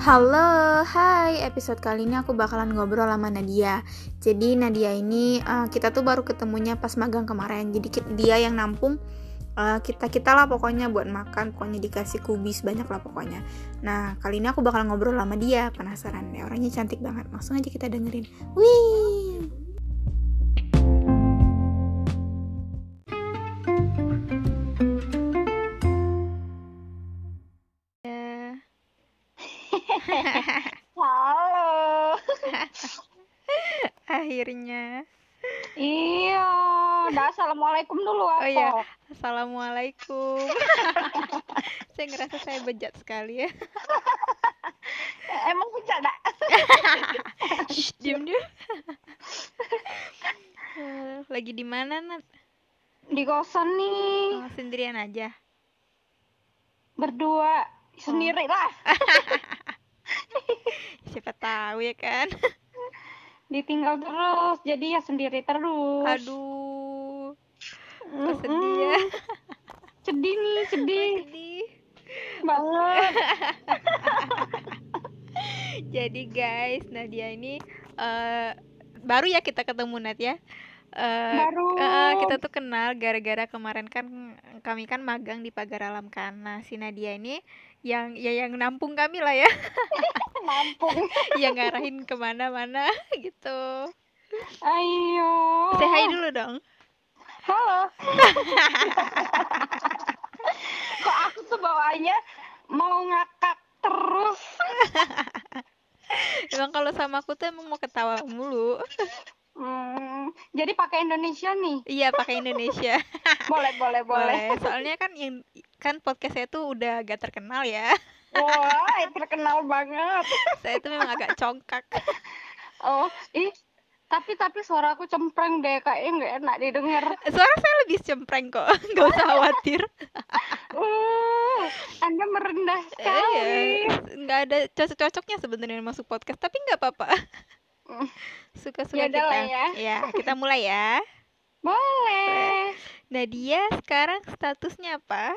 Halo, hai. Episode kali ini aku bakalan ngobrol sama Nadia. Jadi Nadia ini uh, kita tuh baru ketemunya pas magang kemarin. Jadi dia yang nampung uh, kita kita lah pokoknya buat makan. Pokoknya dikasih kubis banyak lah pokoknya. Nah kali ini aku bakal ngobrol sama dia. Penasaran deh, orangnya cantik banget. Langsung aja kita dengerin. Wih. Iya, udah assalamualaikum dulu apa? Oh iya, assalamualaikum. saya ngerasa saya bejat sekali ya. Emang bejat? Shh, diam dia. Lagi di mana Nat? Di kosan nih. Oh, sendirian aja. Berdua sendiri lah. Siapa tahu ya kan. Ditinggal terus, jadi ya sendiri terus. Aduh. Sedih ya? Sedih nih, sedih. Sedih. Banget. jadi guys, Nadia ini uh, baru ya kita ketemu Nat ya. Uh, Baru. uh, kita tuh kenal gara-gara kemarin kan kami kan magang di Pagar Alam kan. Nah, si Nadia ini yang ya yang nampung kami lah ya. Nampung. yang ngarahin ke mana-mana gitu. Ayo. Say hi dulu dong. Halo. Kok aku tuh bawaannya mau ngakak terus. Emang kalau sama aku tuh emang mau ketawa mulu. Hmm, jadi pakai Indonesia nih. Iya, pakai Indonesia. boleh, boleh, boleh. Soalnya kan yang kan podcast saya tuh udah agak terkenal ya. Wah, terkenal banget. saya tuh memang agak congkak. Oh, ih, tapi tapi suara aku cempreng deh, kayaknya nggak enak didengar. Suara saya lebih cempreng kok, nggak usah khawatir. uh, Anda merendah sekali. Eh, nggak ada cocok-cocoknya sebenarnya masuk podcast, tapi nggak apa-apa. Suka-suka Yaudah kita. lah ya. ya, kita mulai ya. Boleh. Nadia sekarang statusnya apa?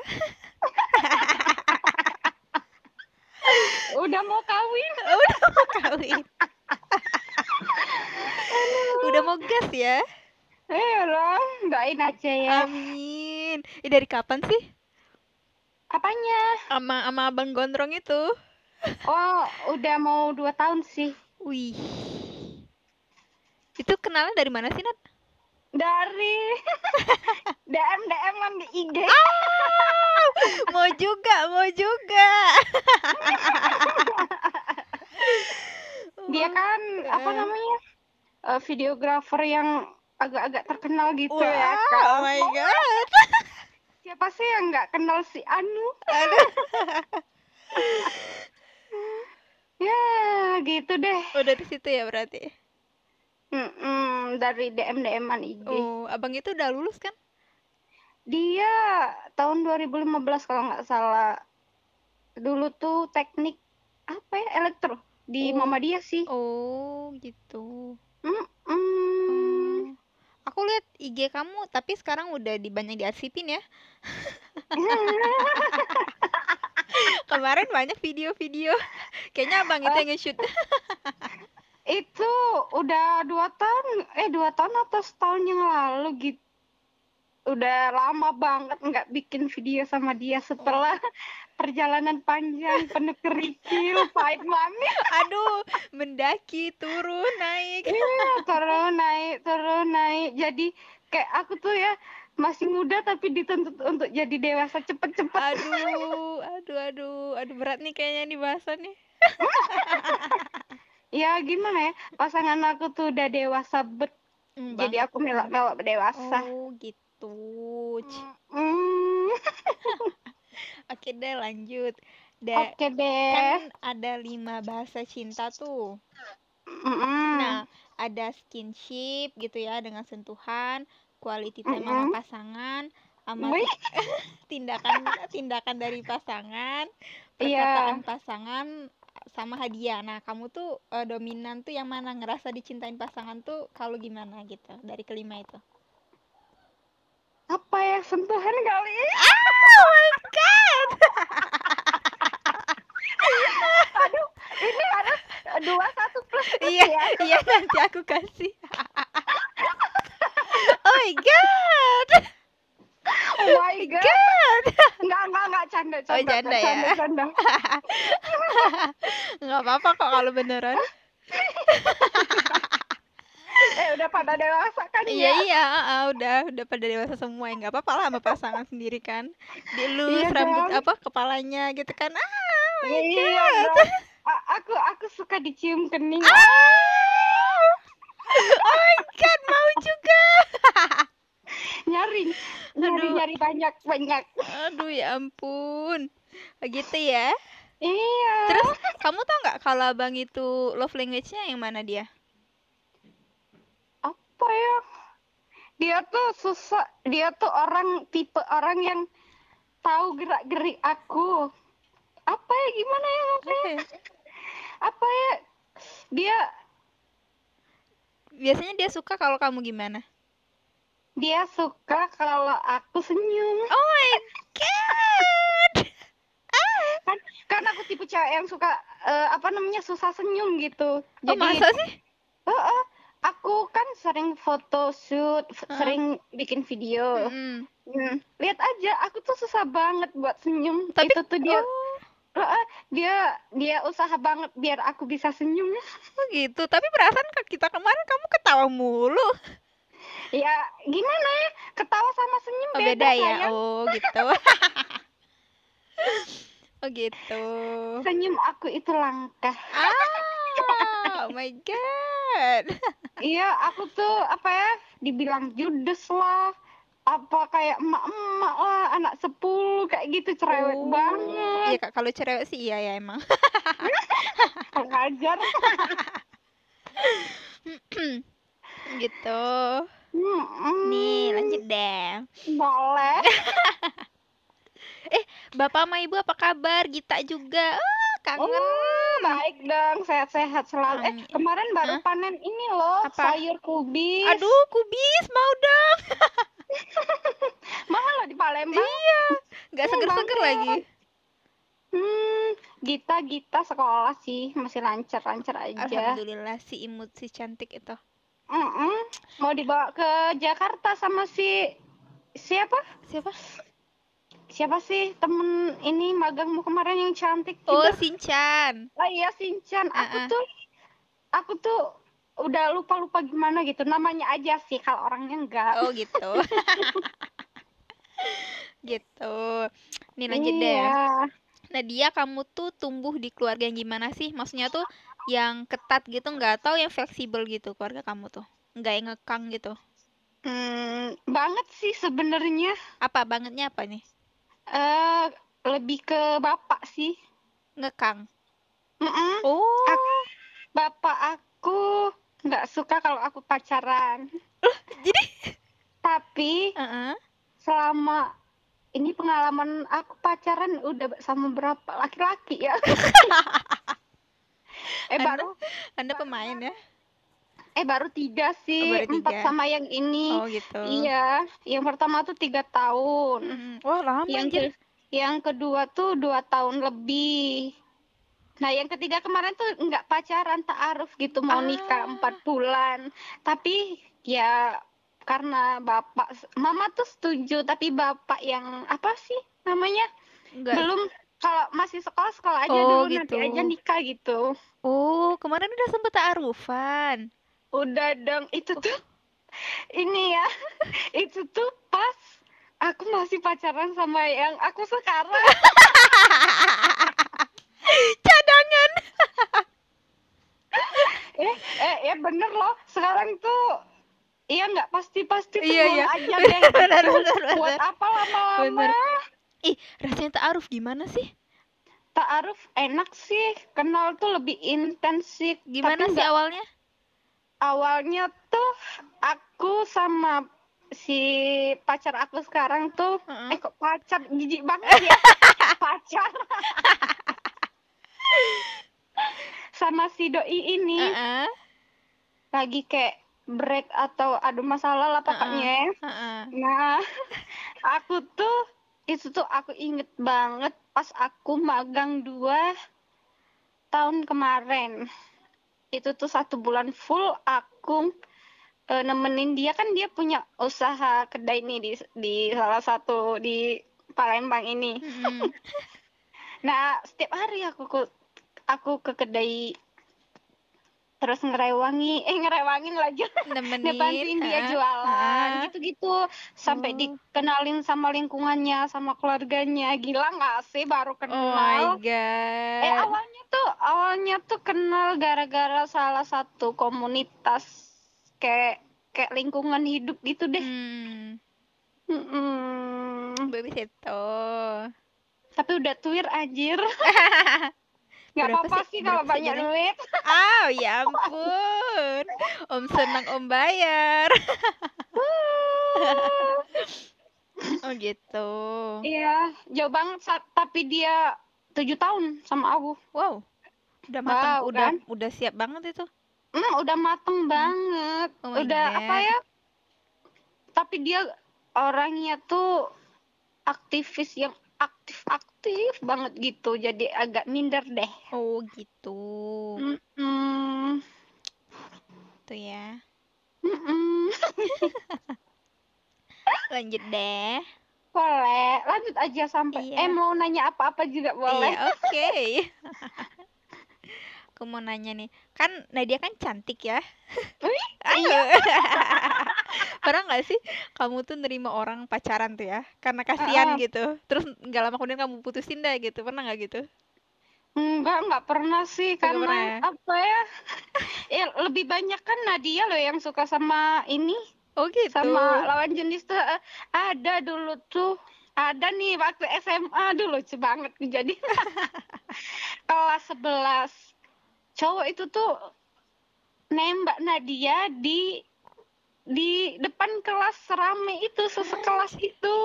Udah mau kawin. Udah mau kawin. Udah mau gas ya? Eh lah, doain aja ya. Amin. Ini dari kapan sih? Apanya? Sama sama Abang Gondrong itu. Oh, udah mau dua tahun sih. Wih. Itu kenalnya dari mana sih, Nat? Dari DM DM di IG. Ah, mau juga, mau juga. Dia kan apa Eh. namanya? Eh, videografer yang agak-agak terkenal gitu Wah, ya oh kan. my god. Siapa sih yang nggak kenal si Anu? Ya, gitu deh. Udah di situ ya berarti. Mm-mm, dari DM DM-an IG. Oh, abang itu udah lulus kan? Dia tahun 2015 kalau nggak salah. Dulu tuh teknik apa ya? Elektro di Oh. Muhammadiyah sih. Oh, gitu. Mm-mm. Oh. Aku lihat IG kamu, tapi sekarang udah di banyak diarsipin ya. Kemarin banyak video-video. Kayaknya abang itu yang nge-shoot. Itu udah dua tahun, eh dua tahun atau setahun yang lalu gitu. Udah lama banget nggak bikin video sama dia setelah perjalanan panjang penuh kerikil, pahit mami. Aduh, mendaki, turun, naik. Iya, turun naik, turun naik. Jadi kayak aku tuh ya masih muda tapi dituntut untuk jadi dewasa cepet-cepet. Aduh, aduh, aduh, aduh berat nih kayaknya nih bahasannya. Ya gimana ya, pasangan aku tuh udah dewasa bet, Hmm, jadi aku melak-melak dewasa. Oh, gitu. Hmm, Oke deh, lanjut. Da- Oke deh. kan ada lima bahasa cinta tuh. Mm-mm. Nah, ada skinship gitu ya dengan sentuhan, quality time sama Mm-mm. pasangan, sama Wih. ti- tindakan tindakan dari pasangan, Iya. perkataan pasangan sama hadiah. Nah, kamu tuh uh, dominan tuh yang mana ngerasa dicintain pasangan tuh kalau gimana gitu dari kelima itu? Apa ya sentuhan kali? Ya? Oh my god. Aduh, ini harus dua satu plus. Iya, ya. iya nanti aku kasih. oh my god. Oh my god. God. Enggak, enggak, enggak canda, Oh, canda, canda ya? canda, canda. Nggak apa-apa kok kalau beneran. Eh, udah pada dewasa kan Iya ya? iya, ah, udah udah pada dewasa semua ya nggak apa-apa lah sama pasangan sendiri kan. Dielus Iya rambut dong. apa kepalanya gitu kan. Ah, oh my Iya god. dong. A- aku aku suka dicium kening. Ah! Oh my god, mau juga. Nyari, nyari, Aduh. nyari banyak, banyak. Aduh ya ampun. Begitu ya. Iya. Terus kamu tau nggak kalau abang itu love language-nya yang mana dia? apa ya? Dia tuh susah, dia tuh orang tipe orang yang tahu gerak-gerik aku. Apa ya gimana ya maksudnya? Apa ya? Dia Biasanya dia suka kalau kamu gimana? Dia suka kalau aku senyum. Oh my god. Kan karena aku tipe cewek yang suka eh, apa namanya susah senyum gitu. Oh masa sih? Heeh. aku kan sering foto shoot, sering bikin video. Mm-mm. Hmm, Lihat aja, aku tuh susah banget buat senyum. Tapi Itu tuh dia, oh, Heeh, dia dia usaha banget biar aku bisa senyum. oh gitu. Tapi perasaan kita kemarin kamu ketawa mulu. Ya gimana ya, ketawa sama senyum Oh beda, beda ya. sayang. Oh gitu. oh gitu. Senyum aku itu langka. Ah, oh my god. Iya, aku tuh apa ya, dibilang judes lah, apa kayak emak-emak lah, anak sepuluh kayak gitu cerewet Oh. banget. Iya kak, kalau cerewet sih iya ya emang. Pengajar. gitu. Nih lanjut deh. Boleh. Bapak sama ibu apa kabar? Gita juga. Ah, kangen. Oh, baik dong, sehat-sehat selalu. Eh, kemarin baru Hah? panen ini loh, Apa? sayur kubis. Aduh, kubis mau dong. mahal loh di Palembang. Iya, nggak Oh, seger-seger lagi. Hmm, Gita Gita sekolah sih masih lancar-lancar aja. Alhamdulillah si imut si cantik itu. Mm-mm. Mau dibawa ke Jakarta sama si siapa? Siapa? Siapa sih temen ini magangmu kemarin yang cantik Oh, juga? Sinchan. Oh iya Sinchan. Aku Uh-uh. tuh aku tuh udah lupa-lupa gimana gitu. Namanya aja sih kalau orangnya enggak. Oh, gitu. gitu. Nih lanjut deh. Nadia, kamu tuh tumbuh di keluarga yang gimana sih? Maksudnya tuh yang ketat gitu nggak atau yang fleksibel gitu keluarga kamu tuh? Nggak yang ngekang gitu. Hmm, banget sih sebenarnya. Apa bangetnya apa nih? Eh lebih ke bapak sih. Ngekang. Mm-mm. Oh. Ak- bapak aku nggak suka kalau aku pacaran. Jadi Tapi Heeh. selama ini pengalaman aku pacaran udah sama berapa laki-laki ya? eh Anda- baru Anda pemain ya? eh baru tiga sih, Oh, baru empat tiga. sama yang ini. Oh, gitu. Iya, yang pertama tuh tiga tahun. Mm-mm. Wah, lama Yang ke- yang kedua tuh dua tahun lebih. Nah, yang ketiga kemarin tuh nggak pacaran, ta'aruf gitu mau nikah Ah. empat bulan. Tapi ya karena bapak, mama tuh setuju, tapi bapak yang apa sih namanya Enggak. belum kalau masih sekolah sekolah aja Oh, dulu nanti gitu. aja nikah gitu. Oh, kemarin udah sempet ta'arufan. Udah dong, itu tuh ini ya, itu tuh pas aku masih pacaran sama yang aku sekarang. Cadangan. eh eh ya bener loh sekarang tuh iya nggak pasti pasti Iya, iya. aja deh Benar, benar, benar. buat apa lama-lama. Ih, rasanya ta'aruf gimana sih? taaruf enak sih kenal tuh lebih intensif Gimana tapi sih nggak- awalnya? awalnya tuh aku sama si pacar aku sekarang tuh Heeh. eh kok pacar jijik banget ya pacar sama si doi ini Heeh. lagi kayak break atau ada masalah lah pokoknya Heeh. Nah, aku tuh itu tuh aku inget banget pas aku magang dua tahun kemarin. itu tuh satu bulan full aku uh, nemenin dia kan dia punya usaha kedai nih di di salah satu di Palembang ini. Mm-hmm. nah setiap hari aku aku ke kedai terus ngerewangi eh ngerewangin lagi. Nemenin dia jualan gitu-gitu. Sampai oh. dikenalin sama lingkungannya sama keluarganya. Gila nggak sih baru kenal oh my god eh awalnya tuh awalnya tuh kenal gara-gara salah satu komunitas kayak kayak lingkungan hidup gitu deh. Hmm. Mm Baby itu tapi udah tuir anjir Gak apa-apa sih kalau banyak duit. Ah, oh, ya ampun. Om senang Om bayar. oh gitu. Iya, jauh banget tapi dia tujuh tahun sama aku. Wow. Udah matang, wow, udah kan? udah siap banget itu. Hmm, udah mateng hmm. banget. Oh udah God. apa ya? Tapi dia orangnya tuh aktivis yang aktif-aktif banget gitu jadi agak minder deh oh gitu mm -mm. tuh ya mm -mm. lanjut deh boleh lanjut aja sampai iya. eh mau nanya apa-apa juga boleh iya oke okay. aku mau nanya nih. Kan Nadia kan cantik ya. Iya. Pernah nggak sih kamu tuh nerima orang pacaran tuh ya? Karena kasihan uh, gitu. Terus nggak lama kemudian kamu putusin deh gitu. Pernah nggak gitu? Enggak, enggak pernah sih. Enggak karena pernah ya? apa ya? ya lebih banyak kan Nadia loh yang suka sama ini. Oh gitu. Sama lawan jenis tuh uh, ada dulu tuh. Ada nih waktu SMA dulu lucu banget jadi kelas 11 cowok itu tuh nembak Nadia di di depan kelas rame itu sesekelas itu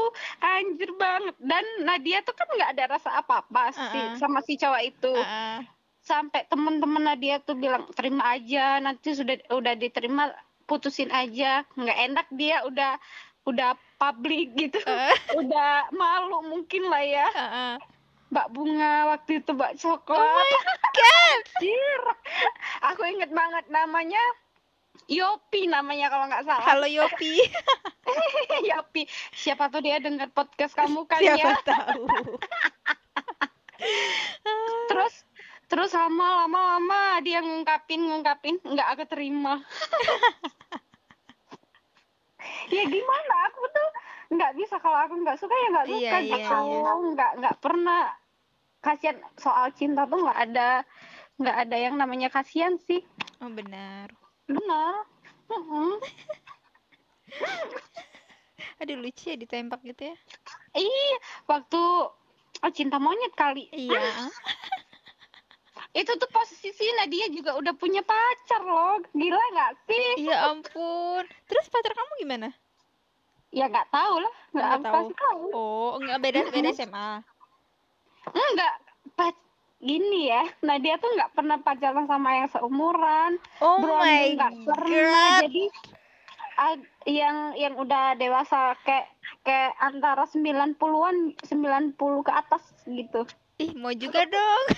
anjir banget dan Nadia tuh kan nggak ada rasa apa-apa uh -uh. sama si cowok itu uh -uh. sampai temen-temen Nadia tuh bilang terima aja nanti sudah udah diterima putusin aja nggak enak dia udah udah publik gitu uh. udah malu mungkin lah ya uh -uh. Mbak Bunga waktu itu Mbak Coklat. Oh god. Aku inget banget namanya Yopi namanya kalau nggak salah. Halo Yopi. Yopi. Siapa tuh dia dengar podcast kamu kan Siapa ya? tahu. terus terus lama lama lama dia ngungkapin ngungkapin nggak aku terima. ya gimana aku tuh nggak bisa kalau aku nggak suka ya nggak suka iya, gitu iya, iya. nggak nggak pernah kasihan soal cinta tuh nggak ada nggak ada yang namanya kasihan sih. Oh benar. Benar. Uh aduh lucu ya ditembak gitu ya. Iya waktu oh cinta monyet kali. Iya. Itu tuh posisi Nadia juga udah punya pacar loh. Gila nggak sih? Ya ampun. Terus pacar kamu gimana? Ya nggak tahu lah. Nggak tahu. tahu. Oh nggak beda beda SMA enggak pac gini ya. Nadia tuh nggak pernah pacaran sama yang seumuran. Oh my nggak pernah. Jadi yang yang udah dewasa kayak kayak antara 90-an 90 ke atas gitu. Ih mau juga dong.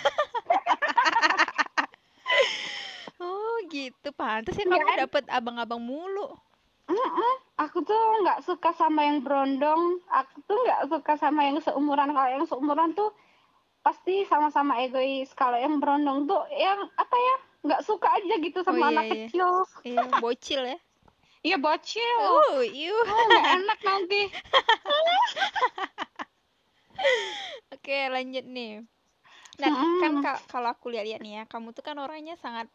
Oh gitu. Pantas ya kamu ya, dapet abang-abang mulu. Mm-mm. Aku tuh nggak suka sama yang berondong. Aku tuh nggak suka sama yang seumuran. Kalau yang seumuran tuh pasti sama-sama egois. Kalau yang berondong tuh yang apa ya? Nggak suka aja gitu sama oh, iya, anak iya. kecil. Iya, bocil ya. Iya bocil. Oh, iu. Oh, gak enak nanti. Oke, lanjut nih. Nah, mm. kan kalau aku lihat-lihat nih ya, kamu tuh kan orangnya sangat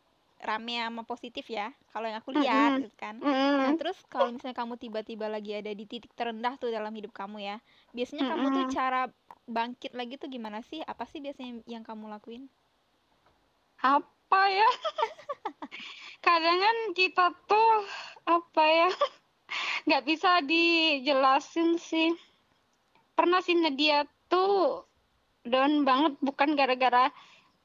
rame sama positif ya kalau yang aku lihat mm -hmm. kan mm -hmm. nah terus kalau misalnya kamu tiba-tiba lagi ada di titik terendah tuh dalam hidup kamu ya biasanya mm -hmm. kamu tuh cara bangkit lagi tuh gimana sih apa sih biasanya yang kamu lakuin apa ya kadang kan kita tuh apa ya nggak bisa dijelasin sih pernah sih dia tuh down banget bukan gara-gara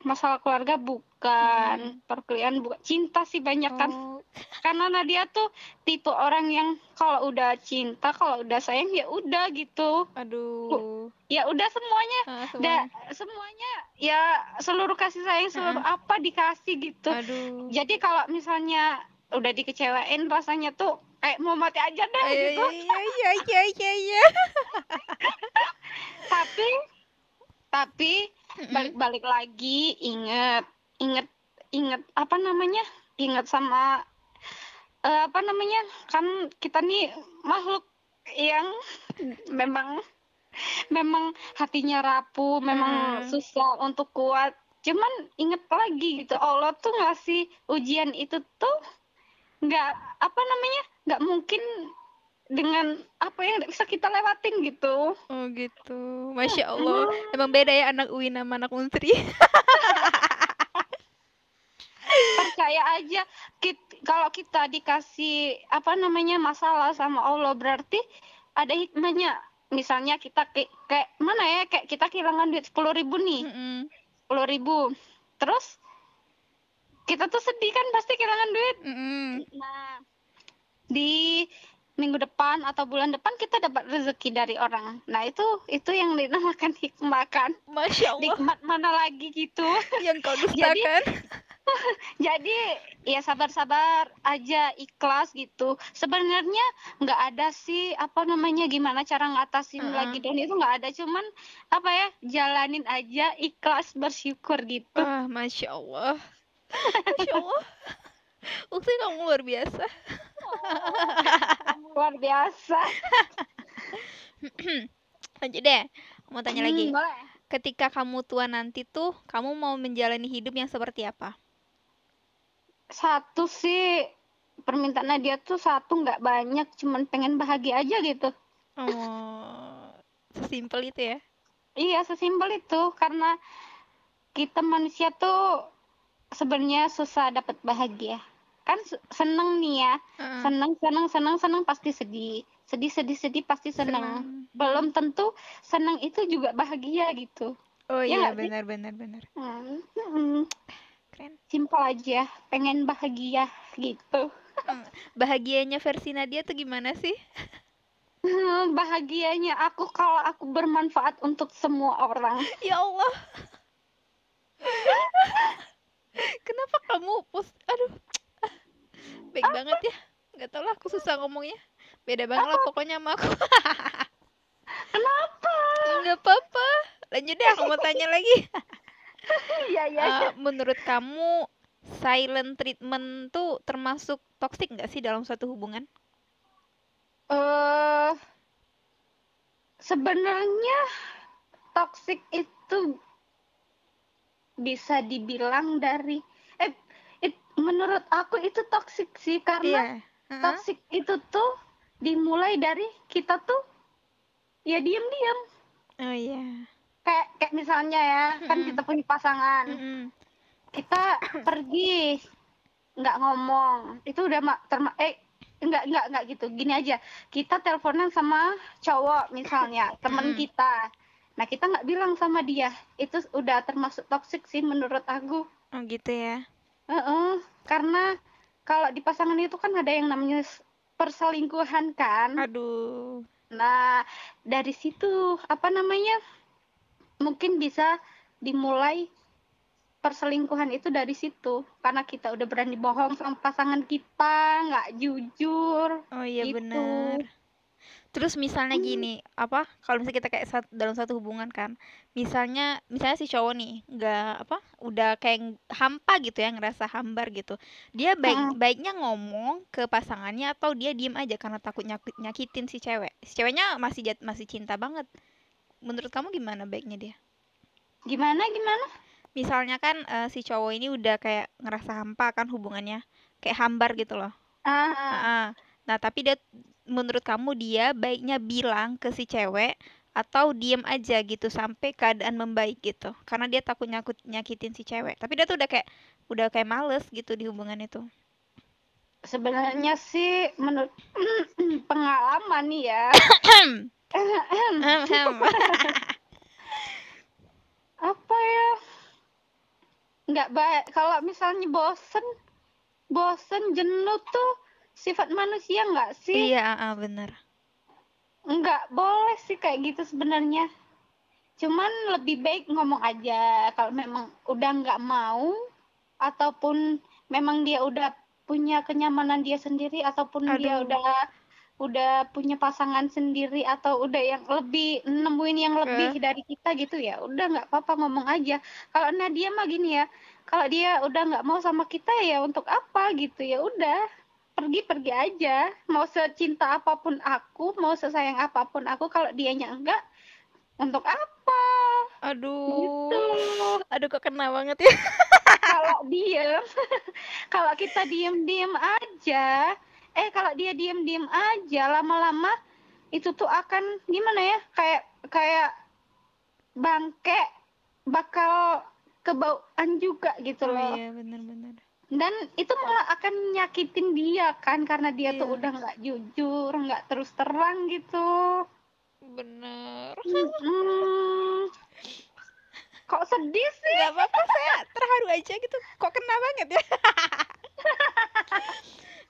masalah keluarga bukan perkuliahan bukan cinta sih banyak kan Oh, karena Nadia tuh tipe orang yang kalau udah cinta kalau udah sayang ya udah gitu aduh. ya udah semuanya Ah, da, semuanya. semuanya ya seluruh kasih sayang seluruh apa dikasih gitu Aduh. jadi kalau misalnya udah dikecewain rasanya tuh kayak mau mati aja deh Iya gitu iya iya iya iya iya. tapi tapi. Balik-balik lagi inget inget inget apa namanya? Inget sama eh, apa namanya? Kan kita nih makhluk yang memang memang hatinya rapuh memang Hmm. susah untuk kuat. Cuman inget lagi gitu Allah tuh ngasih ujian itu tuh nggak apa namanya? Nggak mungkin dengan apa yang bisa kita lewatin gitu Oh gitu. Masya Allah. Emang beda ya anak UIN sama anak Unsri. percaya aja kit- kalau kita dikasih apa namanya masalah sama Allah berarti ada hikmahnya misalnya kita kayak, kayak mana ya kayak kita kehilangan duit sepuluh ribu nih sepuluh ribu terus kita tuh sedih kan pasti kehilangan duit Mm-mm. nah di minggu depan atau bulan depan kita dapat rezeki dari orang nah itu itu yang dinamakan hikmah kan Masya Allah. nikmat mana lagi gitu Yang kau Jadi- dustakan. Jadi ya sabar-sabar aja ikhlas gitu. Sebenarnya nggak ada sih apa namanya gimana cara ngatasin Heeh. lagi dan itu nggak ada cuman apa ya jalanin aja ikhlas bersyukur gitu. Ah, Masya Allah. Masya Allah. Ukti kamu luar biasa. Luar biasa. Lanjut deh. Mau tanya lagi. Hmm, boleh. Ketika kamu tua nanti tuh, kamu mau menjalani hidup yang seperti apa? Satu sih permintaannya dia tuh satu nggak banyak cuman pengen bahagia aja gitu. Oh, sesimpel itu ya. Iya, sesimpel itu karena kita manusia tuh sebenarnya susah dapat bahagia. Kan se- seneng nih ya, seneng seneng seneng seneng pasti sedih, sedih sedih sedih pasti seneng. Senang. Belum tentu seneng itu juga bahagia gitu. Oh Ya iya, benar benar benar. Hmm, hmm, Keren. simpel aja, pengen bahagia gitu. Hmm, Bahagianya versi Nadia tuh gimana sih? Hmm, bahagianya aku kalau aku bermanfaat untuk semua orang. Ya Allah. Kenapa kamu pos aduh. Baik banget ya. Nggak tahu lah aku susah ngomongnya. Beda banget lah pokoknya sama aku. Kenapa? Nggak apa-apa. Lanjut deh aku mau tanya lagi. Iya iya. Eh, menurut kamu silent treatment tuh termasuk toxic nggak sih dalam suatu hubungan? eh sebenarnya toxic itu bisa dibilang dari menurut aku itu toxic sih karena Iya. Heeh. toxic itu tuh dimulai dari kita tuh ya diam-diam Oh iya. kayak kayak misalnya ya kan Mm-mm. kita punya pasangan Mm-mm. kita pergi nggak ngomong itu udah ma- terma eh nggak nggak nggak gitu gini aja kita teleponan sama cowok misalnya temen Mm. kita nah kita nggak bilang sama dia itu udah termasuk toxic sih menurut aku Oh gitu ya. Heeh, karena kalau di pasangan itu kan ada yang namanya perselingkuhan kan Aduh. Nah, dari situ apa namanya? Mungkin bisa dimulai perselingkuhan itu dari situ karena kita udah berani bohong sama pasangan kita, nggak jujur. Oh iya Gitu. benar. Terus misalnya Hmm. gini, apa? Kalau misalnya kita kayak sat- dalam satu hubungan kan, misalnya misalnya si cowok nih nggak apa, udah kayak hampa gitu ya, ngerasa hambar gitu. Dia baik Mm-mm. baiknya ngomong ke pasangannya atau dia diem aja karena takut nyaki- nyakitin si cewek. Si ceweknya masih jat- masih cinta banget. Menurut kamu gimana baiknya dia? Gimana gimana? Misalnya kan eh, si cowok ini udah kayak ngerasa hampa kan hubungannya, kayak hambar gitu loh. Ah, ah. Heeh. Nah, tapi dia menurut kamu dia baiknya bilang ke si cewek atau diem aja gitu sampai keadaan membaik gitu. Karena dia takut nyakut nyakitin si cewek. Tapi dia tuh udah kayak udah kayak males gitu di hubungan itu. sebenarnya sih menurut pengalaman nih ya. Apa ya? nggak baik kalau misalnya bosen bosen jenuh tuh sifat manusia nggak sih? Iya ah, bener. Nggak boleh sih kayak gitu sebenarnya. Cuman lebih baik ngomong aja kalau memang udah nggak mau ataupun memang dia udah punya kenyamanan dia sendiri ataupun dia Aduh. udah udah punya pasangan sendiri atau udah yang lebih nemuin yang lebih dari kita gitu ya udah nggak apa-apa ngomong aja. Kalau Nadia mah gini ya kalau dia udah nggak mau sama kita ya untuk apa gitu ya udah pergi pergi aja. Mau secinta apa pun aku mau sesayang apa pun aku kalau dianya enggak untuk apa? Aduh. Gitu. Aduh kok kena banget ya. Kalau diem kalau kita diem diem aja eh kalau dia diem diem aja lama-lama itu tuh akan gimana ya? Kayak kayak bangke bakal kebauan juga gitu oh loh. iya bener-bener dan itu malah akan nyakitin dia kan karena dia tuh Iya. udah nggak jujur nggak terus terang gitu. Bener. Mm-mm. kok sedih sih? Nggak apa-apa saya terharu aja gitu. Kok kena banget ya?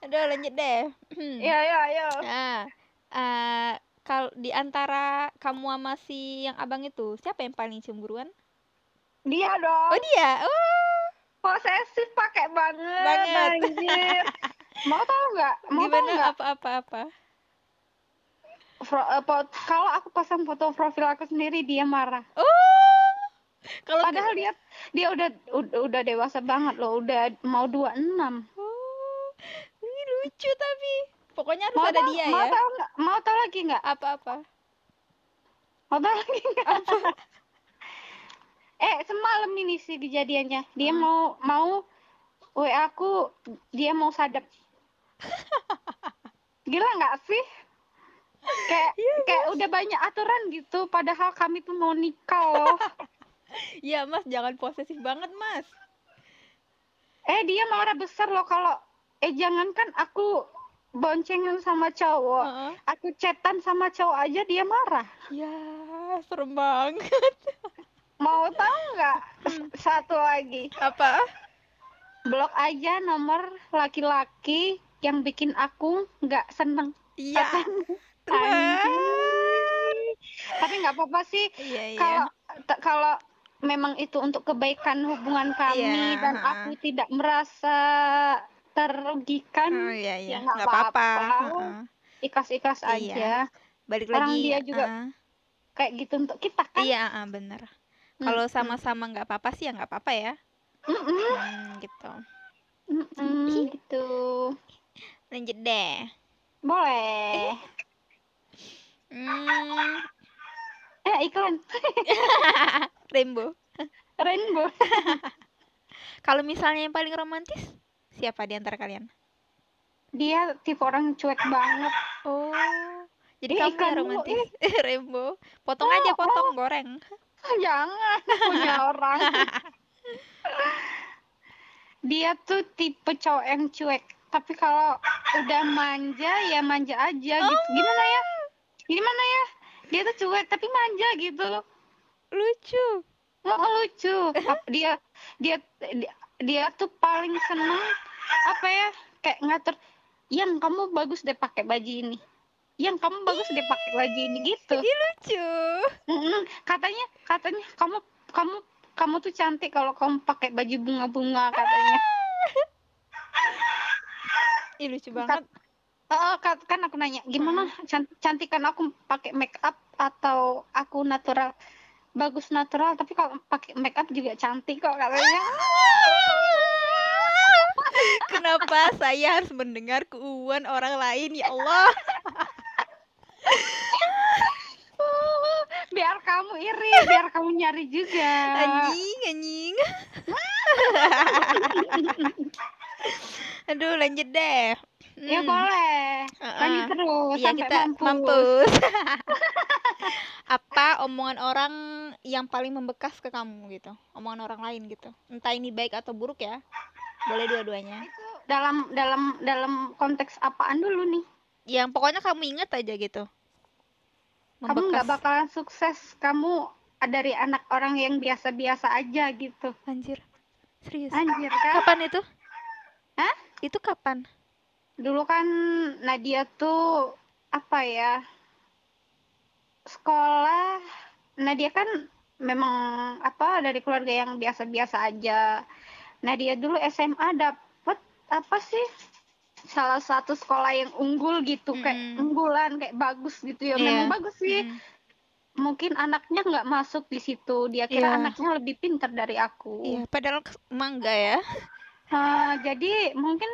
Aduh lanjut deh. Ya ya ya nah eh, kalau di antara kamu sama si yang abang itu siapa yang paling cemburuan? Dia dong. Oh dia? Oh posesif pakai banget, Banget. anjir. mau tau nggak? Mau tau gimana? nggak? Apa apa eh, kalau aku pasang foto profil aku sendiri dia marah. Oh! Kalau padahal dia dia udah udah, udah dewasa banget loh udah mau 26 oh ini lucu tapi. Pokoknya harus mau ada tau, dia mau ya. tau nggak? Mau tau lagi nggak? Apa apa? Mau tau lagi nggak eh semalam ini sih kejadiannya. Dia Hmm. mau mau wa aku dia mau sadap. Gila nggak sih? Kayak Iya, kayak udah banyak aturan gitu padahal kami tuh mau nikah loh. Ya mas jangan posesif banget mas. Eh dia marah besar loh kalau eh jangankan aku boncengan sama cowok Heeh. aku chatan sama cowok aja dia marah. Ya serem banget mau tahu nggak? Hmm. satu lagi. Apa? Blok aja nomor laki-laki yang bikin aku nggak seneng. Iya. Tapi nggak apa-apa sih. Iya iya. Kalau t- kalau memang itu untuk kebaikan hubungan kami Iya, dan aku tidak merasa terugikan oh iya iya. ya nggak apa-apa. Heeh. ikhlas-ikhlas Iya. aja. Balik Orang lagi dia juga heeh. kayak gitu untuk kita kan? Iya heeh, bener kalau hmm. sama-sama nggak apa-apa sih ya nggak apa-apa ya. Hmm, gitu. Mm-mm, gitu. Lanjut deh. Boleh. Hmm, eh iklan. Rainbow. Rainbow. Kalau misalnya yang paling romantis siapa di antara kalian? Dia tipe orang cuek banget. Oh jadi Ih, kamu romantis. Rainbow. Potong Oh, aja oh. potong goreng jangan punya orang. Dia tuh tipe cowok yang cuek. Tapi kalau udah manja ya manja aja gitu. Oh. gimana ya? Gimana ya? Dia tuh cuek tapi manja gitu lucu. Oh, lucu. Dia dia dia, dia tuh paling seneng apa ya kayak ngatur yang kamu bagus deh pakai baju ini yang kamu bagus deh pakai baju ini gitu. Ih, lucu. Katanya katanya kamu kamu kamu tuh cantik kalau kamu pakai baju bunga-bunga katanya. Ih, lucu banget. Oh, kan kan aku nanya gimana? Can- cantikan aku pakai make up atau aku natural bagus natural tapi kalau pakai make up juga cantik kok katanya. Kenapa saya harus mendengar keuuan orang lain? Ya Allah? Biar kamu iri biar kamu nyari juga Anjing, anjing. Aduh, lanjut deh. ya Hmm, boleh uh-uh. lanjut terus Iya, sampai kita mampus, mampus. Apa omongan orang yang paling membekas ke kamu gitu? Omongan orang lain gitu. Entah ini baik atau buruk ya. Boleh dua-duanya. itu dalam dalam dalam konteks apaan dulu nih Yang pokoknya kamu inget aja gitu. Kamu nggak Membekas. bakalan sukses kamu dari anak orang yang biasa-biasa aja gitu Anjir. Serius? Anjir kan? Kapan itu? Hah? Itu kapan? Dulu kan Nadia tuh apa ya? Sekolah Nadia kan memang apa dari keluarga yang biasa-biasa aja. Nadia dulu SMA dapet apa sih? Salah satu sekolah yang unggul gitu kayak Mm-mm. unggulan kayak bagus gitu ya. Iya. Memang bagus sih. Mm. Mungkin anaknya nggak masuk di situ. Dia kira Iya. anaknya lebih pintar dari aku. Iya, padahal enggak ya. Ah, jadi mungkin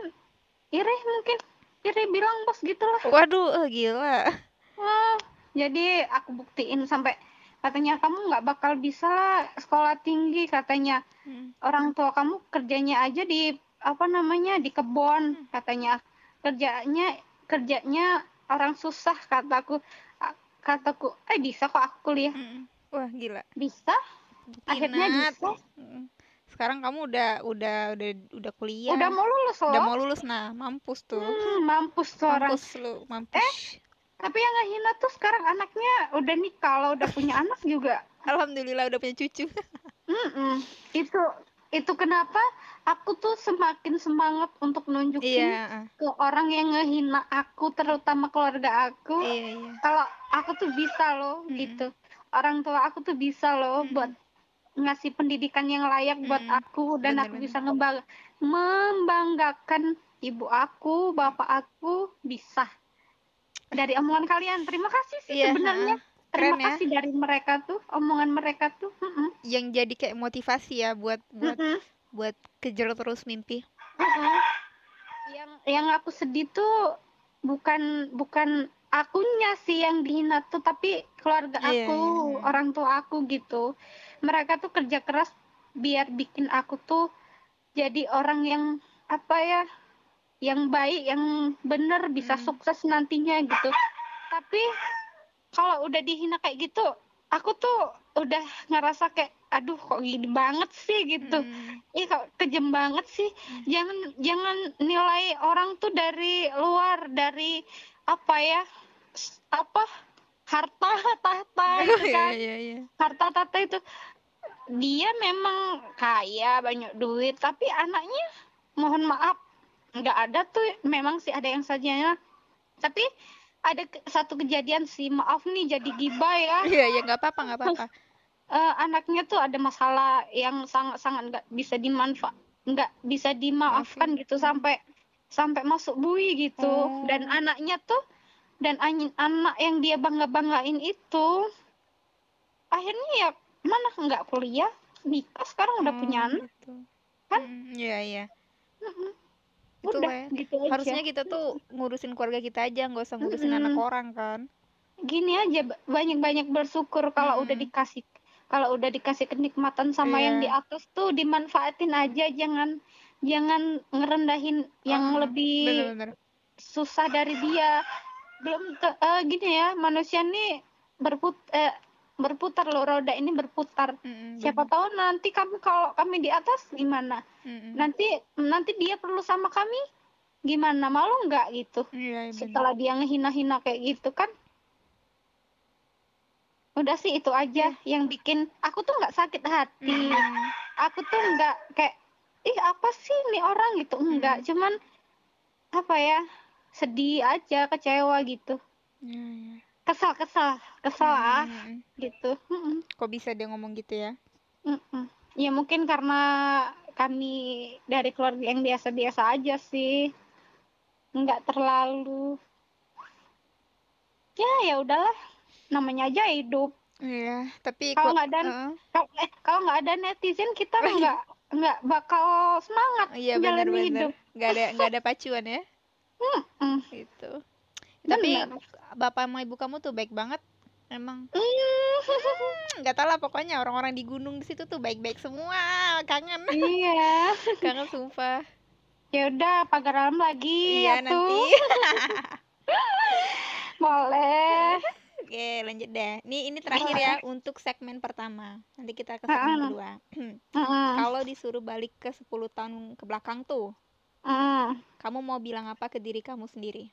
iri mungkin iri bilang bos gitu lah. Waduh, eh, gila. Ah, jadi aku buktiin sampai katanya kamu nggak bakal bisa lah sekolah tinggi katanya Mm. orang tua kamu kerjanya aja di apa namanya di kebun katanya kerjanya kerjanya orang susah kataku kataku eh bisa kok aku kuliah Mm. Wah, gila. bisa akhirnya bisa Mm. Sekarang kamu udah udah udah udah kuliah. udah mau lulus Udah loh mau lulus nah, mampus tuh. Hmm, mampus tuh orang Mampus lu, mampus. tapi yang ngehina tuh sekarang anaknya udah nikah lo udah punya anak juga Alhamdulillah udah punya cucu. Mm-mm. Itu itu kenapa aku tuh semakin semangat untuk nunjukin Iya, ke orang yang ngehina aku, terutama keluarga aku, iya, iya. kalau aku tuh bisa loh Mm-mm. gitu. Orang tua aku tuh bisa loh Mm-mm. buat ngasih pendidikan yang layak buat Mm-mm. aku dan aku Bener-bener. bisa ngembang membanggakan ibu aku, bapak aku bisa. Dari omongan kalian, terima kasih sih Iya, sebenarnya. Heeh. Terima Keren ya. kasih dari mereka tuh, omongan mereka tuh. Mm-mm. Yang jadi kayak motivasi ya buat buat Mm-mm. buat kejar terus mimpi. Mm-mm. yang yang aku sedih tuh bukan bukan akunya sih yang dihina tuh tapi keluarga Iya, aku iya, iya. orang tua aku gitu mereka tuh kerja keras biar bikin aku tuh jadi orang yang apa ya yang baik yang bener bisa Hmm. sukses nantinya gitu tapi kalau udah dihina kayak gitu aku tuh udah ngerasa kayak aduh kok gini banget sih gitu Mm. Ih kok kejem banget sih. Jangan jangan nilai orang tuh dari luar, dari apa ya? Apa? Harta tahta gitu Iya, kan. iya, iya. Harta tahta itu dia memang kaya, banyak duit, tapi anaknya mohon maaf nggak ada tuh memang sih ada yang sajanya. Tapi ada ke- satu kejadian sih, maaf nih jadi gibah ya Iya, iya, nggak apa-apa, nggak apa-apa. eh, anaknya tuh ada masalah yang sangat-sangat nggak bisa dimanfaat nggak bisa dimaafkan gitu sampai sampai masuk bui gitu Oh. dan anaknya tuh dan an- anak yang dia bangga banggain itu akhirnya ya mana nggak kuliah nikah sekarang udah punya Oh, anak gitu. Kan? Iya, iya. Mm-mm. Itu, udah Weh. gitu aja Harusnya kita tuh ngurusin keluarga kita aja, nggak usah ngurusin Mm-mm. anak orang kan. gini aja ba- banyak-banyak bersyukur kalau udah Mm-mm. dikasih kalau udah dikasih kenikmatan sama yang di Iya. atas tuh dimanfaatin aja jangan jangan ngerendahin yang Ah, lebih Bener-bener. susah dari dia belum eh, gini ya manusia nih berput eh, berputar loh roda ini berputar. Mm-mm, siapa tahu nanti kamu kalau kami di atas gimana. Mm-mm. nanti nanti dia perlu sama kami gimana? Malu nggak gitu? Iya, iya, bener. setelah dia ngehina-hina kayak gitu kan? Udah sih itu aja yang bikin aku tuh nggak sakit hati. Mm. aku tuh nggak kayak ih apa sih nih orang? Gitu. Enggak cuman apa ya sedih aja kecewa gitu. Iya, kesal kesal kesal ah Mm-mm. gitu Mm-mm. Kok bisa dia ngomong gitu ya? Ya mungkin karena kami dari keluarga yang biasa-biasa aja sih nggak terlalu ya ya udahlah namanya aja hidup Iya, tapi Kalau nggak ada- Heeh. kalau eh, kalau nggak ada netizen kita Oh, iya. nggak nggak bakal semangat Iya benar-benar. hidup Nggak ada nggak ada pacuan ya. Mm-mm. Gitu. Tapi Benar. Bapak sama ibu kamu tuh baik banget. Emang Mm. nggak tahu lah pokoknya orang-orang di gunung di situ tuh baik-baik semua. Kangen. iya Kangen sumpah. ya udah pagar alam lagi Iya ya tuh nanti. boleh Oke, lanjut deh. Nih ini terakhir ya untuk segmen pertama. Nanti kita ke segmen kedua. Kalau disuruh balik ke 10 tahun ke belakang tuh, kamu mau bilang apa ke diri kamu sendiri?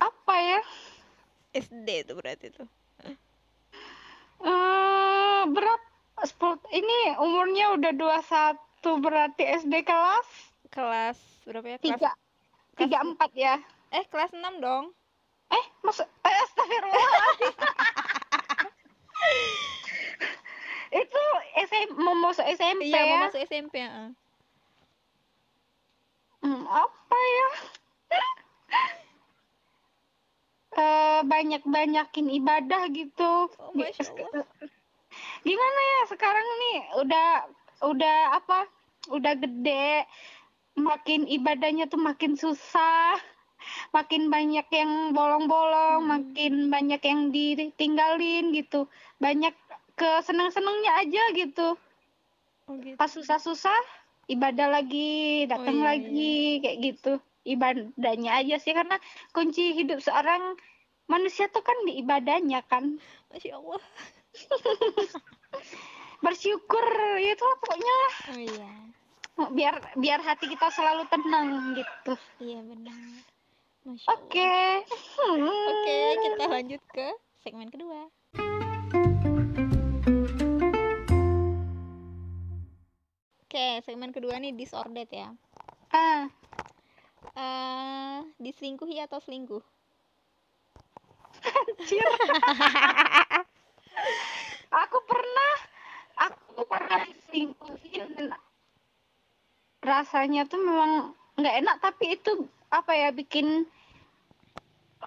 apa ya SD itu berarti tuh. Eh, berat 10 10 ini umurnya udah 21 berarti SD kelas Kelas berapa ya? Kelas tiga tiga empat ya. eh kelas 6 dong. Eh, maksud eh, astagfirullahaladzim. Itu SMP mau masuk SMP Iya, ya? mau masuk SMP, heeh. Hmm, apa ya? Eh, banyak-banyakin ibadah gitu. Oh, Masya Allah. Gimana ya sekarang nih udah udah apa? Udah gede, makin ibadahnya tuh makin susah. Makin banyak yang bolong-bolong, Hmm. makin banyak yang ditinggalin gitu. Banyak ke seneng-senengnya aja gitu. Oh gitu. Pas susah-susah ibadah lagi, datang iya, lagi kayak gitu. Ibadahnya aja sih karena kunci hidup seorang manusia tuh kan di ibadahnya kan. Masya Allah. Bersyukur ya itu pokoknya. Oh iya. biar biar hati kita selalu tenang gitu. Iya benar. Oke. Hmm. Oke, kita lanjut ke segmen kedua. Oke, segmen kedua nih disordered ya. Ah, Eh, diselingkuhi atau selingkuh? Anjir. aku pernah aku pernah diselingkuhin rasanya tuh memang nggak enak tapi itu apa ya bikin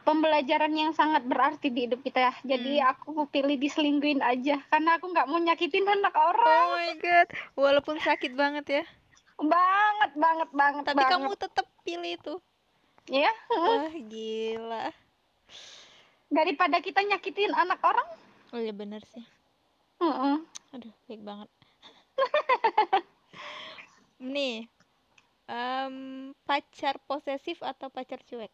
pembelajaran yang sangat berarti di hidup kita ya. Jadi Hmm. aku pilih diselingkuhin aja karena aku nggak mau nyakitin anak orang. Oh my god, walaupun sakit banget ya. Banget banget banget Tapi banget. kamu tetap pilih itu. ya Wah, gila. Daripada kita nyakitin anak orang. Oh iya bener sih. Heeh. Aduh, baik banget. Nih, em, pacar posesif atau pacar cuek?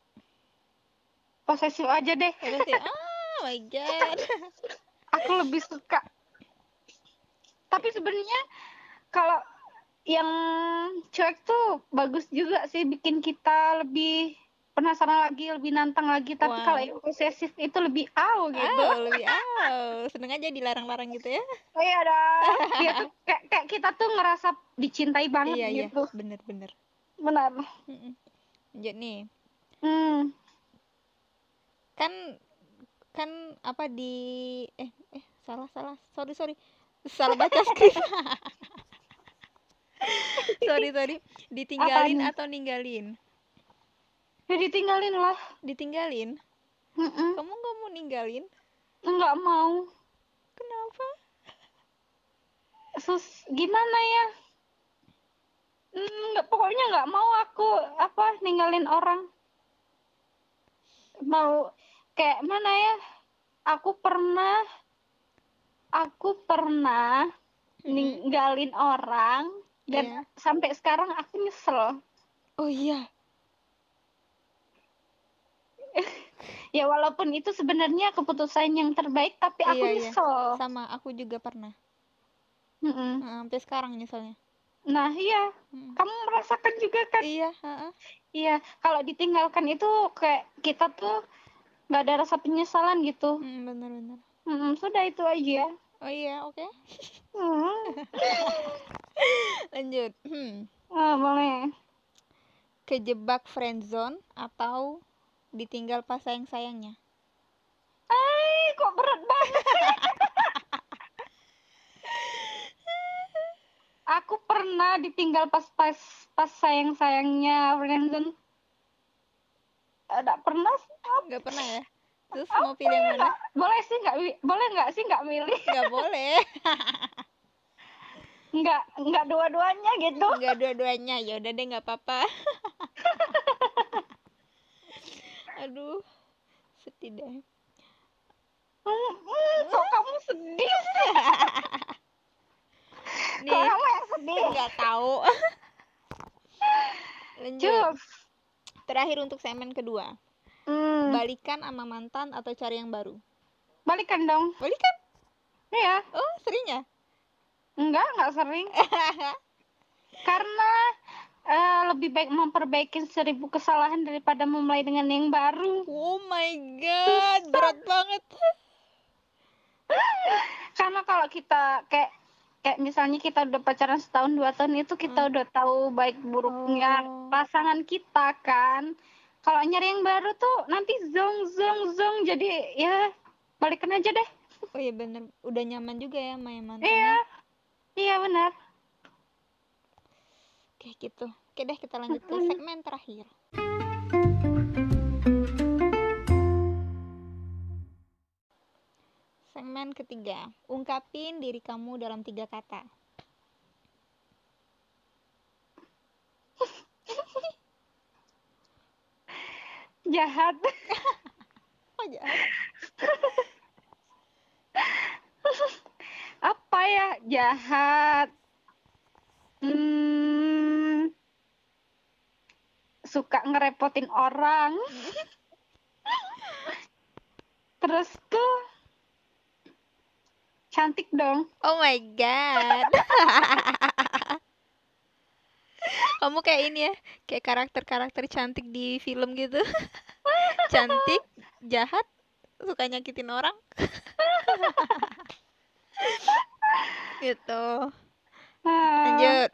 Posesif aja deh. Oh my god. Aku lebih suka. Tapi sebenarnya kalau yang cuek tuh bagus juga sih bikin kita lebih penasaran lagi, lebih nantang lagi. Tapi Wow. kalau yang posesif itu lebih aw gitu. Oh, lebih oh, seneng aja dilarang-larang gitu ya. Oh iya dong. Iya, kayak, kayak kita tuh ngerasa dicintai banget iya, iya, gitu. bener-bener. Benar. Mm-mm. Lanjut nih. Hmm. Kan kan apa di eh eh salah salah. Sorry, sorry. Salah baca skrip. sorry, sorry. Ditinggalin Apaan? atau ninggalin? Ya ditinggalin lah. Ditinggalin. Mm-mm. Kamu nggak mau ninggalin? Nggak mau. Kenapa? sus gimana ya Hmm, nggak pokoknya nggak mau aku apa ninggalin orang mau kayak mana ya aku pernah aku pernah Mm-mm. ninggalin orang dan Iya. sampai sekarang aku nyesel Oh iya. ya walaupun itu sebenarnya keputusan yang terbaik tapi aku Iya, iya. nyesel Sama aku juga pernah. Mm-mm. Nah, sampai sekarang nyeselnya. nah iya Mm. kamu merasakan juga kan Iya, heeh. Iya, kalau ditinggalkan itu kayak kita tuh nggak ada rasa penyesalan gitu. Mm, bener-bener. Hmm, sudah itu aja. Oh iya, oke. Hmm. Lanjut. Hmm. Ah, boleh. Kejebak friendzone atau ditinggal pas sayang-sayangnya? Ay, kok berat banget? Aku pernah ditinggal pas pas pas sayang sayangnya friendzone. Ada pernah sih? Nggak pernah ya? Terus mau pilih yang mana? Boleh sih nggak boleh nggak sih nggak milih? Nggak boleh. Nggak nggak dua-duanya gitu. Nggak dua-duanya. Ya udah deh, nggak apa-apa. Aduh, sedih deh. Hmm, hmm, kok kamu sedih sih? Nih, Kok kamu yang sedih? nggak tahu. Lanjut. Terakhir untuk segmen kedua. Hmm, Balikan sama mantan atau cari yang baru? balikan dong. Balikan? Iya. Oh, sering ya? Enggak, enggak sering. Karena eh, lebih baik memperbaiki seribu kesalahan daripada memulai dengan yang baru. oh my god, berat banget. Karena kalau kita kayak kayak misalnya kita udah pacaran setahun dua tahun itu kita Hmm. udah tahu baik buruknya Oh. pasangan kita kan kalau nyari yang baru tuh nanti zong zong zong jadi ya balikan aja deh Oh iya bener, udah nyaman juga ya sama yang iya iya benar Kayak gitu. Oke deh kita lanjut ke segmen terakhir. Segmen ketiga, ungkapin diri kamu dalam tiga kata. jahat Oh jahat. apa ya jahat hmm, suka ngerepotin orang terus tuh cantik dong Oh my god. Kamu kayak ini ya, kayak karakter-karakter cantik di film gitu. Cantik, jahat, suka nyakitin orang. gitu. Ah, Lanjut.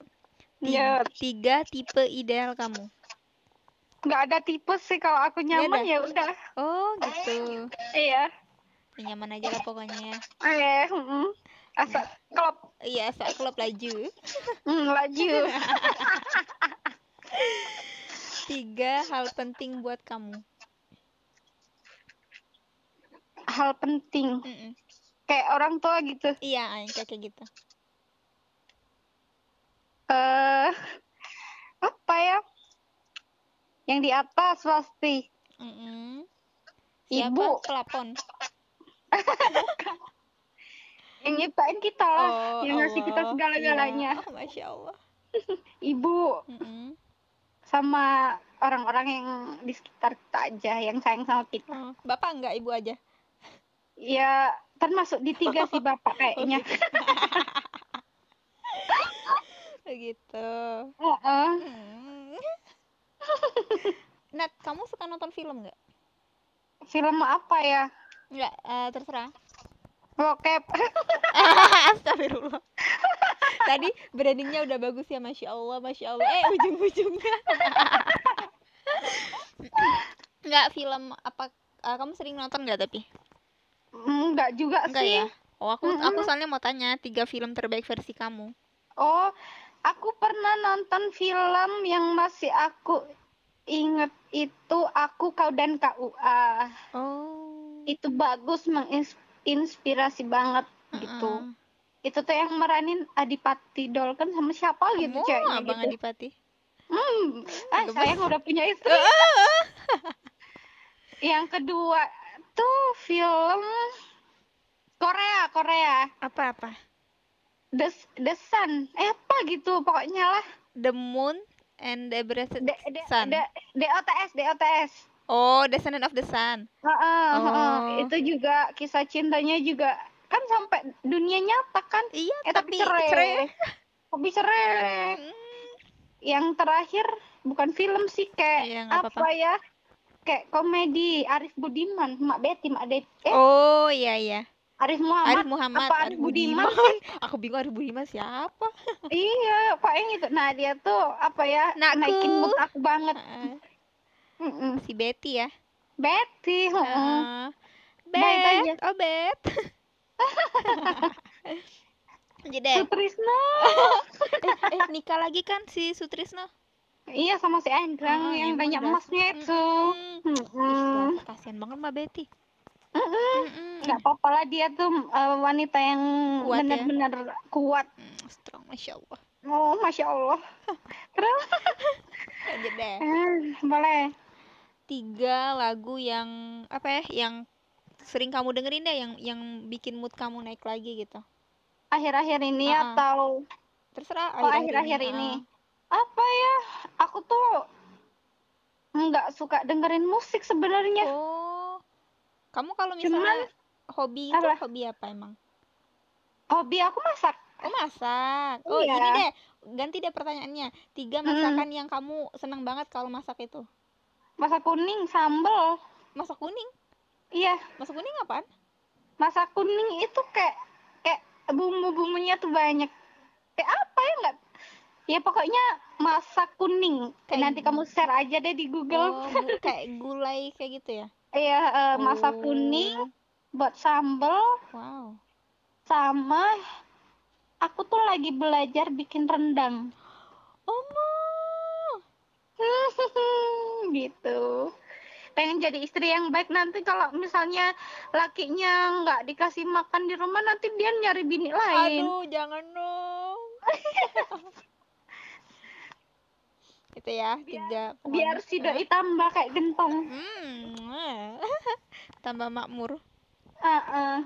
Ti- lanjut. Tiga tipe ideal kamu. Nggak ada tipe sih kalau aku nyaman ya udah Oh, gitu. iya Ya, nyaman aja lah pokoknya ya. eh mm, asal klop Iya, asal klub laju. mm, laju Tiga hal penting buat kamu. hal penting kayak orang tua gitu Iya, kayak gitu. eh apa ya yang di atas pasti Mm-mm. Siapa? Ibu. Pelapon. yang nyiptain kita lah Oh, yang ngasih kita Allah. segala-galanya Iya. Oh, Masya Allah. ibu Mm-mm. sama orang-orang yang di sekitar kita aja yang sayang sama kita Oh, Bapak enggak, ibu aja. ya termasuk di tiga sih bapak kayaknya Begitu. Heeh. Hmm. Nat, kamu suka nonton film nggak? film apa ya Nggak, eh, terserah. bokep Astagfirullah. Tadi brandingnya udah bagus ya, masya Allah, masya Allah. Eh, ujung-ujungnya. Nggak film apa? eh, kamu sering nonton nggak tapi? enggak juga Enggak sih ya? Oh, aku aku Mm-mm. soalnya mau tanya tiga film terbaik versi kamu. oh aku pernah nonton film yang masih aku inget itu aku kau dan KUA Oh. itu bagus menginspirasi banget gitu. Itu tuh yang meranin Adipati Dolken sama siapa gitu ceweknya abang gitu. Adipati. hmm ah sayang udah punya istri. Yang kedua tuh film Korea Korea. Apa-apa? The The Sun eh apa gitu pokoknya lah The Moon and the Breathed D D Sun. D DOTS DOTS Oh, Descendant of the Sun. Heeh, heeh. Oh. itu juga kisah cintanya juga kan sampai dunia nyata kan Iya, eh tapi, tapi cerai. cerai. tapi cerai Hmm. yang terakhir bukan film sih kayak Iya, apa, apa-apa. ya kayak komedi Arif Budiman Mak Betty Mak Det eh Oh, iya iya. Arif Muhammad Arif Muhammad, apa Arif Budiman Budiman. sih Aku bingung Arif Budiman siapa? iya Pak Eng itu nah dia tuh apa ya Nakku. naikin mood aku banget Heeh, Mm-mm. si Betty ya. Betty heeh. Heeh. Baik aja. Bet, oh Bet. Jadi deh, Sutrisno eh nikah lagi kan si Sutrisno? iya sama si Enggrang Oh, yang banyak emasnya itu Mm-mm. lah, kasihan banget Mbak Betty. Nggak apa-apa lah dia tuh uh, wanita yang ya? benar-benar kuat Mm, strong, masya Allah. oh masya Allah terus Lanjut deh. eh, boleh Tiga lagu yang apa ya? Yang sering kamu dengerin deh, yang yang bikin mood kamu naik lagi gitu. akhir-akhir ini Uh-uh. atau Terserah. Oh, akhir-akhir ini. apa ya aku tuh nggak suka dengerin musik sebenarnya Oh, kamu kalau Iya. Cuman- misalnya hobi itu Apa? hobi apa emang? hobi aku masak Oh masak. Oh Iya. ini deh, ganti deh pertanyaannya. Tiga masakan yang kamu senang banget kalau masak itu. masak kuning sambel Masak kuning. iya Masak kuning apaan? masak kuning itu kayak kayak bumbu-bumbunya tuh banyak kayak apa ya nggak ya pokoknya masak kuning Kayak nanti kamu share aja deh di Google Oh, kayak gulai kayak gitu ya? Iya, eh, masak Oh. kuning buat sambel Wow. sama aku tuh lagi belajar bikin rendang. Omo. gitu. Pengen jadi istri yang baik nanti kalau misalnya lakinya nggak dikasih makan di rumah nanti dia nyari bini lain. Aduh, jangan dong. Itu ya, tiga Biar si doi tambah kayak gentong. Hmm. Tambah makmur. Heeh.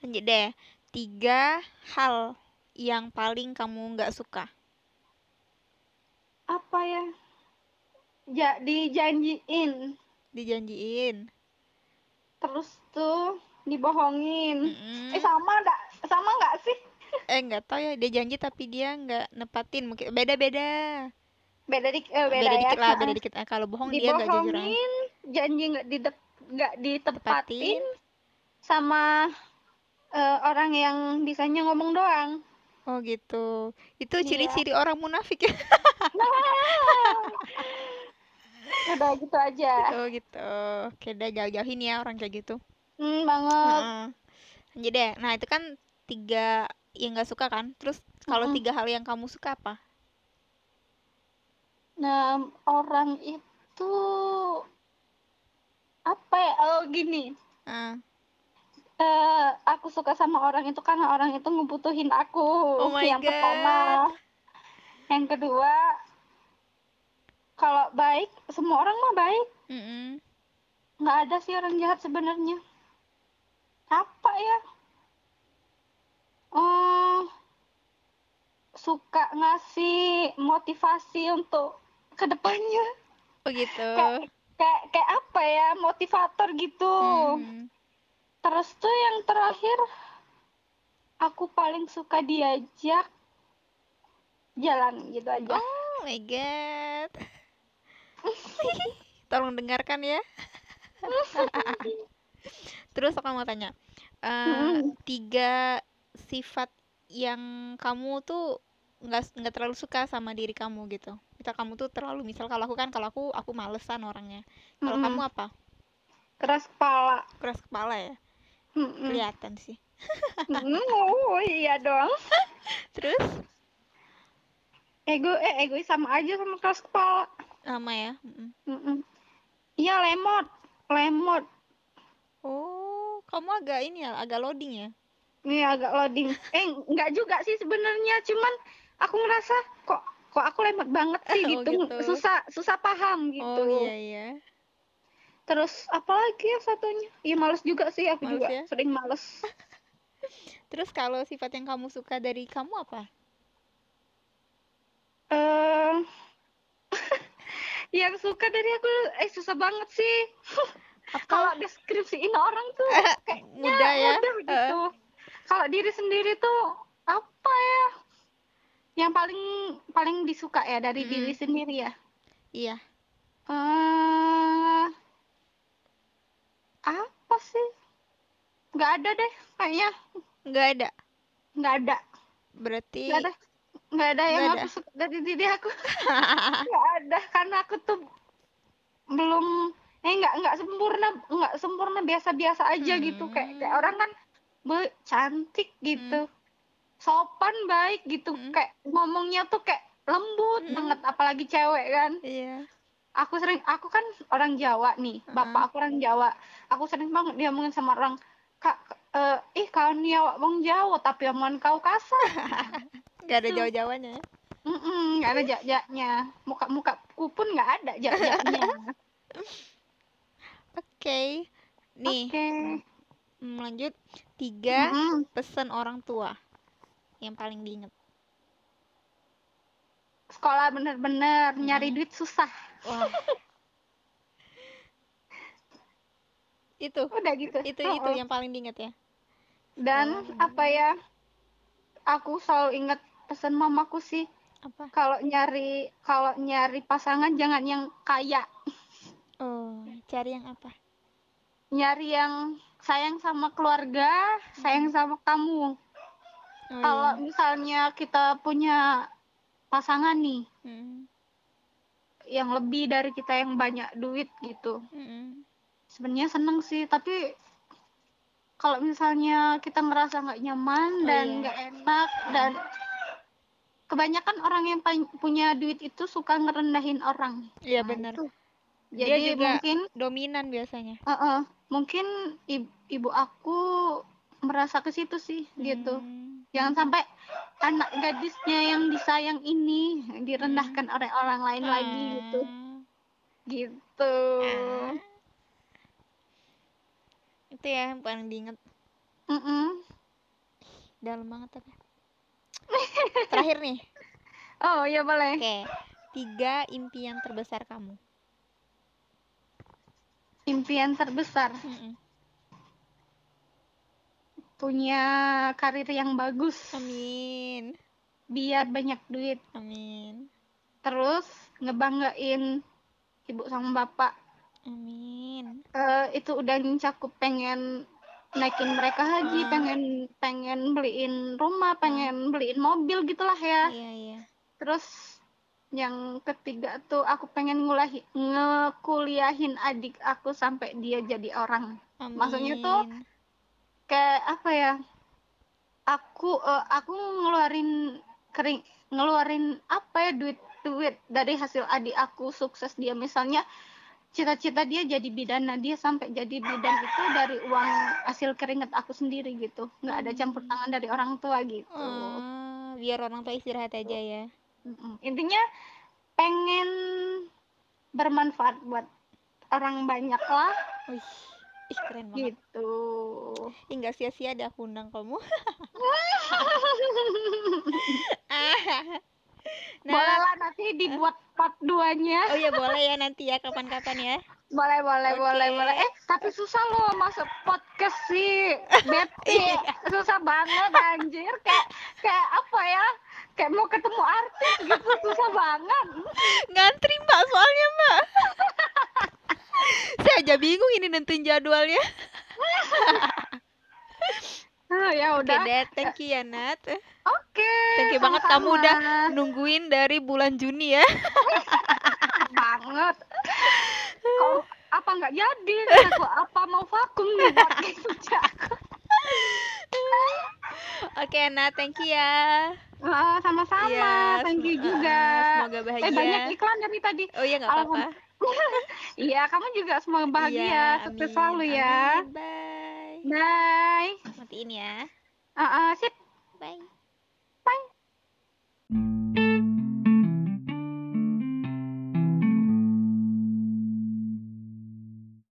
Lanjut deh. Tiga hal yang paling kamu nggak suka. Apa ya? Ja, dijanjiin, Dijanjiin. terus tuh dibohongin. Mm-mm. Eh sama enggak? Sama nggak sih? Eh nggak tahu ya, dia janji tapi dia nggak nepatin. Mungkin beda-beda. Beda dik eh, beda, Beda ya. dikit lah, beda Heeh. dikit. Eh, kalau bohong dia nggak jujur janji nggak didep nggak ditepatin Tepatin. sama eh, orang yang bisanya ngomong doang Oh gitu. Itu Iya. ciri-ciri orang munafik ya. udah gitu aja Oh gitu. Oke, udah jauh-jauhin ya orang kayak gitu. hmm, banget. Lanjut deh. Nah, itu kan tiga yang nggak suka kan? Terus kalau Mm-mm. tiga hal yang kamu suka apa? Nah orang itu apa ya oh gini Ah. eh aku suka sama orang itu karena orang itu ngebutuhin aku Oh my yang pertama God. yang kedua kalau baik semua orang mah baik Mm-mm. nggak ada sih orang jahat sebenarnya apa ya oh suka ngasih motivasi untuk ke depannya Oh gitu. kayak kayak kayak apa ya motivator gitu Hmm. terus tuh yang terakhir aku paling suka diajak jalan gitu aja Oh my god. Tolong dengarkan ya. Terus aku mau tanya, eh, Mm-mm. tiga sifat yang kamu tuh nggak nggak terlalu suka sama diri kamu gitu. Misal kamu tuh terlalu, misal kalau aku kan, kalau aku aku malesan orangnya. Kalau Mm-mm. kamu apa? keras kepala Keras kepala ya? Mm-mm. Kelihatan sih. Mm, oh iya dong Terus ego eh egois sama aja sama keras kepala sama ya. Mm-mm. Mm-mm. iya lemot lemot Oh, kamu agak ini ya, agak loading ya? ini agak loading eh nggak juga sih sebenarnya cuman aku ngerasa kok kok aku lemot banget sih Oh, gitu gitu. susah susah paham gitu Oh iya iya. terus apalagi ya satunya ya males juga sih aku Males juga ya? sering males Terus kalau sifat yang kamu suka dari kamu apa? eh yang suka dari aku eh susah banget sih kalau deskripsiin orang tuh kayaknya Mudah ya? mudah gitu kalau diri sendiri tuh apa ya yang paling paling disuka ya dari Mm-mm. diri sendiri ya? Iya. eh apa sih? Nggak ada deh kayaknya. Nggak ada. nggak ada. Berarti nggak ada. Nggak ada yang Nggak aku ada. suka dari diri aku. Nggak ada karena aku tuh belum eh nggak nggak sempurna nggak sempurna biasa-biasa aja gitu. Kayak kayak orang kan be cantik gitu sopan baik gitu Hmm. kayak ngomongnya tuh kayak lembut Hmm. banget apalagi cewek kan Iya. aku sering aku kan orang Jawa nih bapak aku orang Jawa aku sering banget dia ngomongin sama orang kak eh, ih kau nih awak bang Jawa tapi aman kau kasar Nggak ada jawa-jawanya ya? Mm-mm, nggak ada jak-jaknya muka mukaku pun nggak ada jak-jaknya Oke. Nih, oke mm, lanjut. Tiga Mm-mm. pesan orang tua yang paling diinget. sekolah bener-bener Mm. nyari duit susah Wah. itu, udah gitu itu Oh, itu oh. yang paling diinget ya. dan Sekolah apa ya aku selalu ingat pesan mamaku sih Apa? kalau nyari kalau nyari pasangan jangan yang kaya Oh, cari yang apa? nyari yang sayang sama keluarga sayang sama kamu Oh, kalau iya. misalnya kita punya pasangan nih Mm, yang lebih dari kita yang banyak duit gitu mm, sebenarnya seneng sih tapi kalau misalnya kita ngerasa nggak Oh, nyaman dan iya. nggak enak dan kebanyakan orang yang punya duit itu suka ngerendahin orang Iya Nah, benar. itu. Dia jadi juga mungkin dominan biasanya. eh, eh, mungkin ibu, ibu aku merasa ke situ sih gitu Hmm, jangan sampai anak gadisnya yang disayang ini direndahkan oleh orang lain lagi gitu gitu ah. Itu ya yang paling diinget. Mm-mm. Dalam banget tapi. Terakhir nih. oh ya boleh Oke. Tiga impian terbesar kamu. impian terbesar Mm-mm. Punya karir yang bagus Amin. biar banyak duit Amin. terus ngebanggain ibu sama bapak Amin. Eh, itu udah mencakup pengen naikin mereka haji Ah. pengen pengen beliin rumah pengen beliin mobil gitulah ya Iya, iya. terus yang ketiga tuh aku pengen ngulahi ngekuliahin adik aku sampai dia jadi orang Amin. Maksudnya tuh, kayak apa ya aku eh, aku ngeluarin kering ngeluarin apa ya duit duit dari hasil adik aku sukses dia. Misalnya cita-cita dia jadi bidan nah dia sampai jadi bidan itu dari uang hasil keringat aku sendiri gitu. Nggak ada campur tangan dari orang tua gitu. Ah, biar orang tua istirahat aja ya. Intinya pengen bermanfaat buat orang banyak lah ih keren banget. gitu Ih, sia-sia deh aku undang kamu. nah, boleh lah nanti dibuat part 2 nya oh ya boleh ya nanti ya kapan-kapan ya. boleh boleh Oke. boleh boleh eh tapi susah loh masuk podcast sih Betty Iya. susah banget anjir kayak kayak apa ya kayak mau ketemu artis gitu susah banget Ngantri mbak soalnya mbak. Saya aja bingung ini nentuin jadwalnya. Ah, ya Oke udah deh, thank you ya Nat. oke Thank you banget kamu udah nungguin dari bulan Juni ya. banget kau apa nggak jadi aku apa mau vakum nih buat kerja Oke Nat, thank you ya. Ah, sama-sama Iya, thank you juga uh, semoga eh bahagia. banyak iklan dari tadi Oh iya nggak apa-apa. Iya, kamu juga semoga bahagia, Iya, sukses selalu ya. amin. Bye. Bye. Matiin ya. Ah, ah, sip. Bye. Bye.